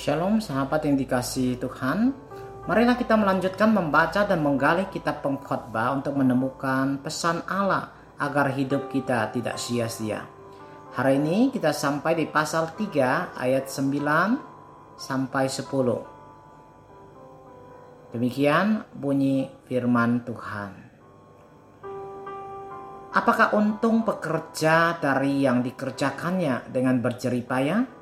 Shalom sahabat yang dikasih Tuhan Marilah kita melanjutkan membaca dan menggali kitab pengkhotbah untuk menemukan pesan Allah agar hidup kita tidak sia-sia. Hari ini kita sampai di pasal 3 ayat 9 sampai 10. Demikian bunyi firman Tuhan. Apakah untung pekerja dari yang dikerjakannya dengan berjerih payah?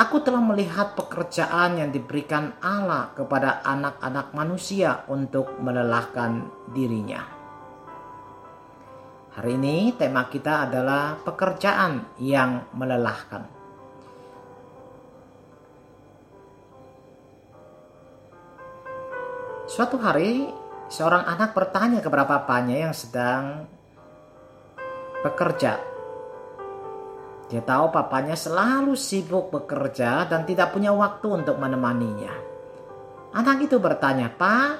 Aku telah melihat pekerjaan yang diberikan Allah kepada anak-anak manusia untuk melelahkan dirinya. Hari ini tema kita adalah pekerjaan yang melelahkan. Suatu hari, seorang anak bertanya kepada papanya yang sedang bekerja dia tahu papanya selalu sibuk bekerja dan tidak punya waktu untuk menemaninya. Anak itu bertanya, Pak,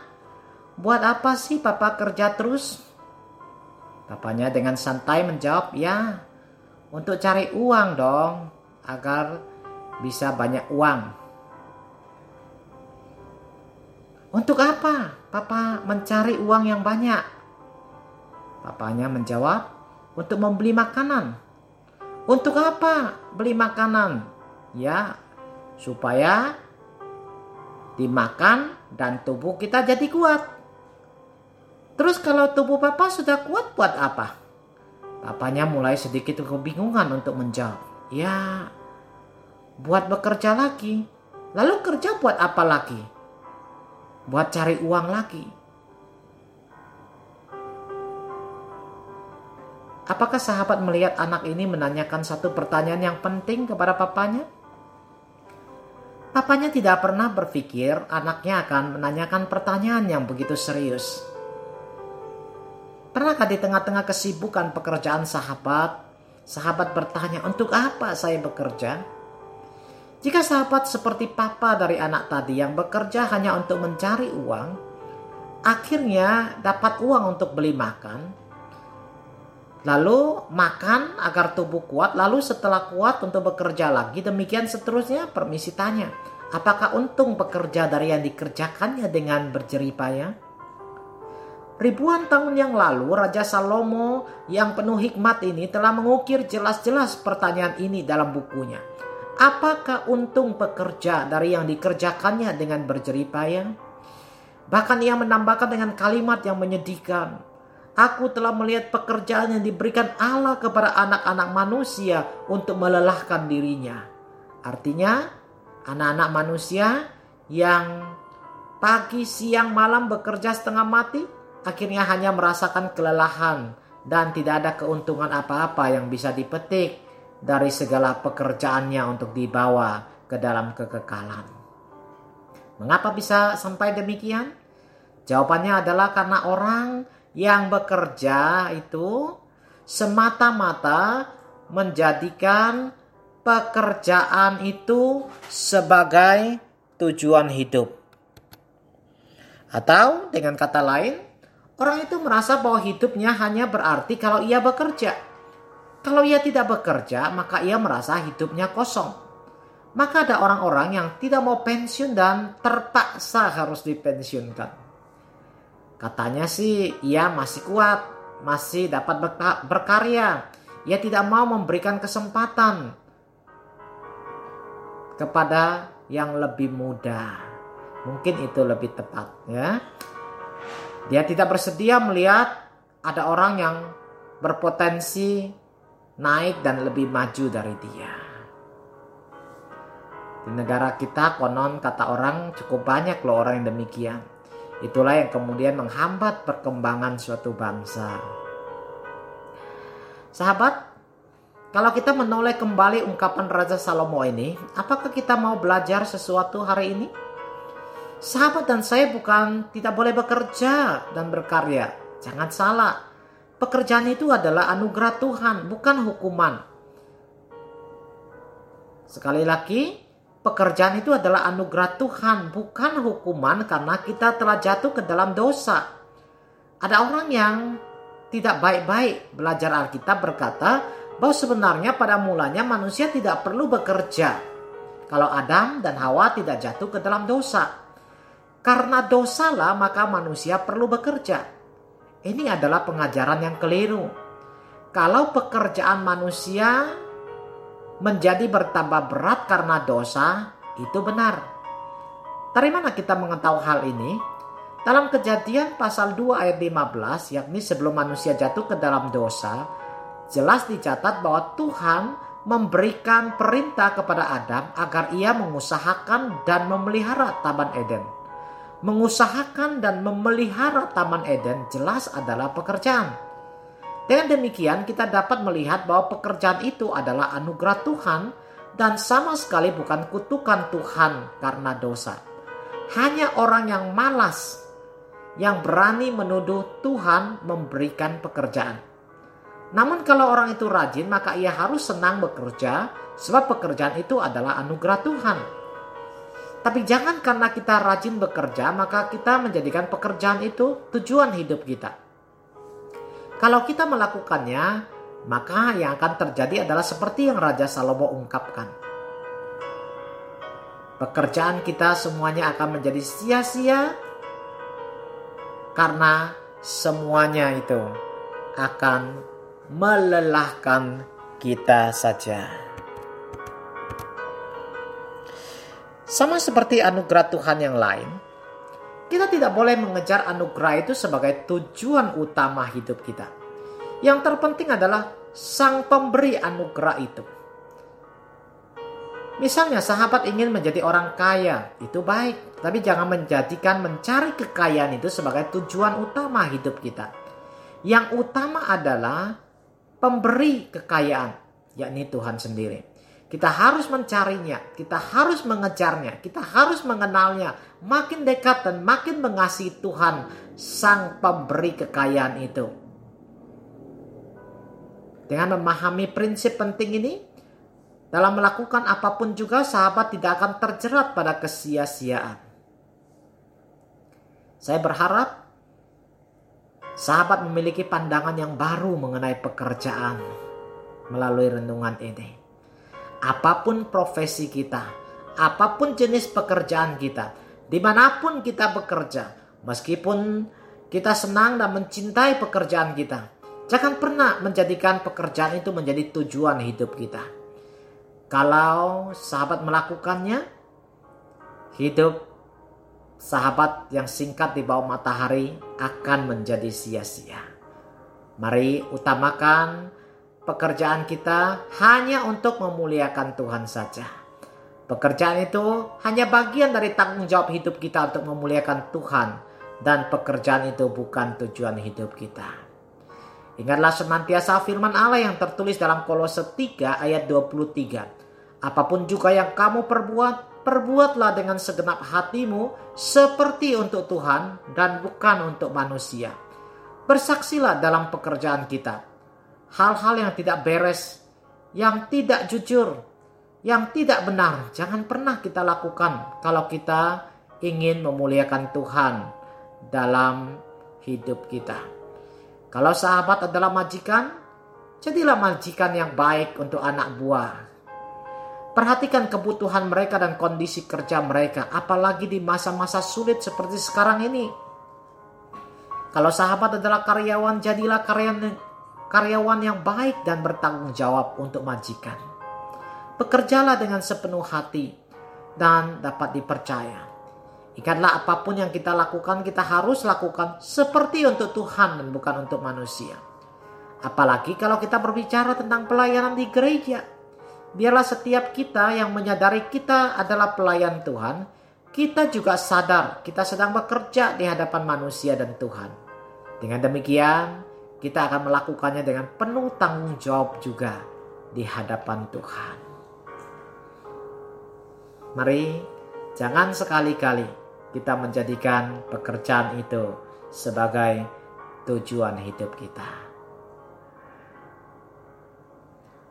buat apa sih papa kerja terus? Papanya dengan santai menjawab, ya, untuk cari uang dong, agar bisa banyak uang. Untuk apa papa mencari uang yang banyak? Papanya menjawab, untuk membeli makanan untuk apa beli makanan? Ya, supaya dimakan dan tubuh kita jadi kuat. Terus kalau tubuh papa sudah kuat buat apa? Papanya mulai sedikit kebingungan untuk menjawab. Ya, buat bekerja lagi. Lalu kerja buat apa lagi? Buat cari uang lagi. Apakah sahabat melihat anak ini menanyakan satu pertanyaan yang penting kepada papanya? Papanya tidak pernah berpikir anaknya akan menanyakan pertanyaan yang begitu serius. Pernahkah di tengah-tengah kesibukan pekerjaan sahabat, sahabat bertanya, "Untuk apa saya bekerja?" Jika sahabat seperti papa dari anak tadi yang bekerja hanya untuk mencari uang, akhirnya dapat uang untuk beli makan, Lalu makan agar tubuh kuat, lalu setelah kuat untuk bekerja lagi. Demikian seterusnya permisi tanya. Apakah untung bekerja dari yang dikerjakannya dengan berjerih payah? Ribuan tahun yang lalu Raja Salomo yang penuh hikmat ini telah mengukir jelas-jelas pertanyaan ini dalam bukunya. Apakah untung pekerja dari yang dikerjakannya dengan berjerih payah? Bahkan ia menambahkan dengan kalimat yang menyedihkan. Aku telah melihat pekerjaan yang diberikan Allah kepada anak-anak manusia untuk melelahkan dirinya. Artinya, anak-anak manusia yang pagi, siang, malam bekerja setengah mati, akhirnya hanya merasakan kelelahan dan tidak ada keuntungan apa-apa yang bisa dipetik dari segala pekerjaannya untuk dibawa ke dalam kekekalan. Mengapa bisa sampai demikian? Jawabannya adalah karena orang yang bekerja itu semata-mata menjadikan pekerjaan itu sebagai tujuan hidup. Atau dengan kata lain, orang itu merasa bahwa hidupnya hanya berarti kalau ia bekerja. Kalau ia tidak bekerja, maka ia merasa hidupnya kosong. Maka ada orang-orang yang tidak mau pensiun dan terpaksa harus dipensiunkan. Katanya sih ia masih kuat, masih dapat berkarya. Ia tidak mau memberikan kesempatan kepada yang lebih muda. Mungkin itu lebih tepat ya. Dia tidak bersedia melihat ada orang yang berpotensi naik dan lebih maju dari dia. Di negara kita konon kata orang cukup banyak loh orang yang demikian. Itulah yang kemudian menghambat perkembangan suatu bangsa. Sahabat, kalau kita menoleh kembali ungkapan Raja Salomo ini, apakah kita mau belajar sesuatu hari ini? Sahabat dan saya bukan tidak boleh bekerja dan berkarya. Jangan salah. Pekerjaan itu adalah anugerah Tuhan, bukan hukuman. Sekali lagi, Pekerjaan itu adalah anugerah Tuhan, bukan hukuman karena kita telah jatuh ke dalam dosa. Ada orang yang tidak baik-baik belajar Alkitab berkata bahwa sebenarnya pada mulanya manusia tidak perlu bekerja. kalau Adam dan Hawa tidak jatuh ke dalam dosa. Karena dosalah maka manusia perlu bekerja. Ini adalah pengajaran yang keliru. Kalau pekerjaan manusia menjadi bertambah berat karena dosa, itu benar. Dari mana kita mengetahui hal ini? Dalam kejadian pasal 2 ayat 15, yakni sebelum manusia jatuh ke dalam dosa, jelas dicatat bahwa Tuhan memberikan perintah kepada Adam agar ia mengusahakan dan memelihara Taman Eden. Mengusahakan dan memelihara Taman Eden jelas adalah pekerjaan. Dengan demikian kita dapat melihat bahwa pekerjaan itu adalah anugerah Tuhan dan sama sekali bukan kutukan Tuhan karena dosa. Hanya orang yang malas yang berani menuduh Tuhan memberikan pekerjaan. Namun kalau orang itu rajin maka ia harus senang bekerja sebab pekerjaan itu adalah anugerah Tuhan. Tapi jangan karena kita rajin bekerja, maka kita menjadikan pekerjaan itu tujuan hidup kita. Kalau kita melakukannya, maka yang akan terjadi adalah seperti yang Raja Salomo ungkapkan. Pekerjaan kita semuanya akan menjadi sia-sia karena semuanya itu akan melelahkan kita saja. Sama seperti anugerah Tuhan yang lain, kita tidak boleh mengejar anugerah itu sebagai tujuan utama hidup kita. Yang terpenting adalah sang pemberi anugerah itu. Misalnya sahabat ingin menjadi orang kaya, itu baik. Tapi jangan menjadikan mencari kekayaan itu sebagai tujuan utama hidup kita. Yang utama adalah pemberi kekayaan, yakni Tuhan sendiri. Kita harus mencarinya, kita harus mengejarnya, kita harus mengenalnya, makin dekat dan makin mengasihi Tuhan, Sang Pemberi kekayaan itu. Dengan memahami prinsip penting ini, dalam melakukan apa pun juga sahabat tidak akan terjerat pada kesia-siaan. Saya berharap sahabat memiliki pandangan yang baru mengenai pekerjaan melalui renungan ini apa pun profesi kita, apa pun jenis pekerjaan kita, di mana pun kita bekerja, meskipun kita senang dan mencintai pekerjaan kita, jangan pernah menjadikan pekerjaan itu menjadi tujuan hidup kita. Kalau sahabat melakukannya, hidup sahabat yang singkat di bawah matahari akan menjadi sia-sia. Mari utamakan pekerjaan kita hanya untuk memuliakan Tuhan saja. Pekerjaan itu hanya bagian dari tanggung jawab hidup kita untuk memuliakan Tuhan dan pekerjaan itu bukan tujuan hidup kita. Ingatlah senantiasa firman Allah yang tertulis dalam Kolose 3 ayat 23. Apa pun juga yang kamu perbuat, perbuatlah dengan segenap hatimu seperti untuk Tuhan dan bukan untuk manusia. Bersaksilah dalam pekerjaan kita hal-hal yang tidak beres, yang tidak jujur, yang tidak benar, jangan pernah kita lakukan kalau kita ingin memuliakan Tuhan dalam hidup kita. Kalau sahabat adalah majikan, jadilah majikan yang baik untuk anak buah. Perhatikan kebutuhan mereka dan kondisi kerja mereka, apalagi di masa-masa sulit seperti sekarang ini. Kalau sahabat adalah karyawan, jadilah karyawan karyawan yang baik dan bertanggung jawab untuk majikan. Bekerjalah dengan sepenuh hati dan dapat dipercaya. Ingatlah apa pun yang kita lakukan, kita harus lakukan seperti untuk Tuhan dan bukan untuk manusia. Apalagi kalau kita berbicara tentang pelayanan di gereja. Biarlah setiap kita yang menyadari kita adalah pelayan Tuhan, kita juga sadar kita sedang bekerja di hadapan manusia dan Tuhan. Dengan demikian, kita akan melakukannya dengan penuh tanggung jawab juga di hadapan Tuhan. Mari jangan sekali-kali kita menjadikan pekerjaan itu sebagai tujuan hidup kita.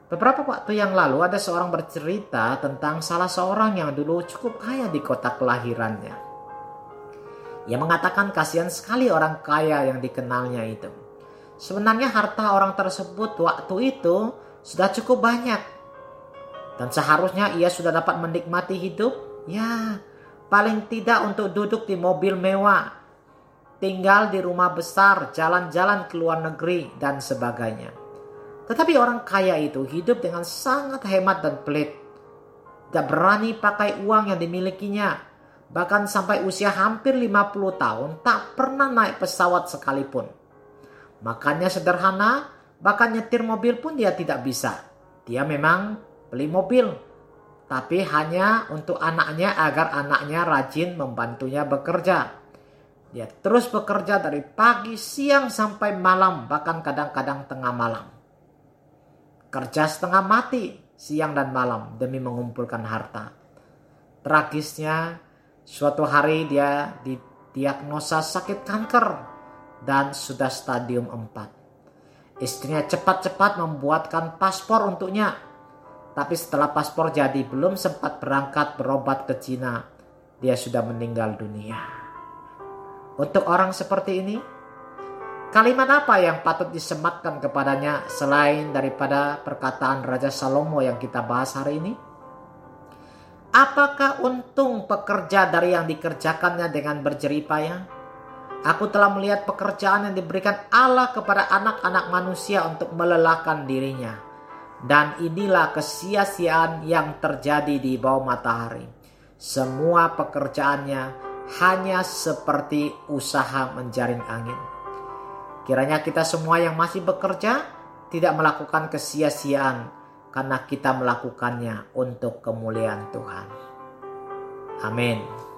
Beberapa waktu yang lalu ada seorang bercerita tentang salah seorang yang dulu cukup kaya di kota kelahirannya. Ia mengatakan kasihan sekali orang kaya yang dikenalnya itu. Sebenarnya harta orang tersebut waktu itu sudah cukup banyak. Dan seharusnya ia sudah dapat menikmati hidup. Ya, paling tidak untuk duduk di mobil mewah, tinggal di rumah besar, jalan-jalan ke luar negeri, dan sebagainya. Tetapi orang kaya itu hidup dengan sangat hemat dan pelit. Tidak berani pakai uang yang dimilikinya. Bahkan sampai usia hampir 50 tahun tak pernah naik pesawat sekalipun. Makannya sederhana, bahkan nyetir mobil pun dia tidak bisa. Dia memang beli mobil, tapi hanya untuk anaknya agar anaknya rajin membantunya bekerja. Dia terus bekerja dari pagi, siang sampai malam, bahkan kadang-kadang tengah malam. Kerja setengah mati siang dan malam demi mengumpulkan harta. Tragisnya, suatu hari dia didiagnosa sakit kanker dan sudah stadium 4. Istrinya cepat-cepat membuatkan paspor untuknya tapi setelah paspor jadi belum sempat berangkat berobat ke Cina, dia sudah meninggal dunia. Untuk orang seperti ini, kalimat apa yang patut disematkan kepadanya selain daripada perkataan Raja Salomo yang kita bahas hari ini? Apakah untung pekerja dari yang dikerjakannya dengan berjeripaya? Aku telah melihat pekerjaan yang diberikan Allah kepada anak-anak manusia untuk melelahkan dirinya dan inilah kesia-siaan yang terjadi di bawah matahari. Semua pekerjaannya hanya seperti usaha menjaring angin. Kiranya kita semua yang masih bekerja tidak melakukan kesia-siaan karena kita melakukannya untuk kemuliaan Tuhan. Amin.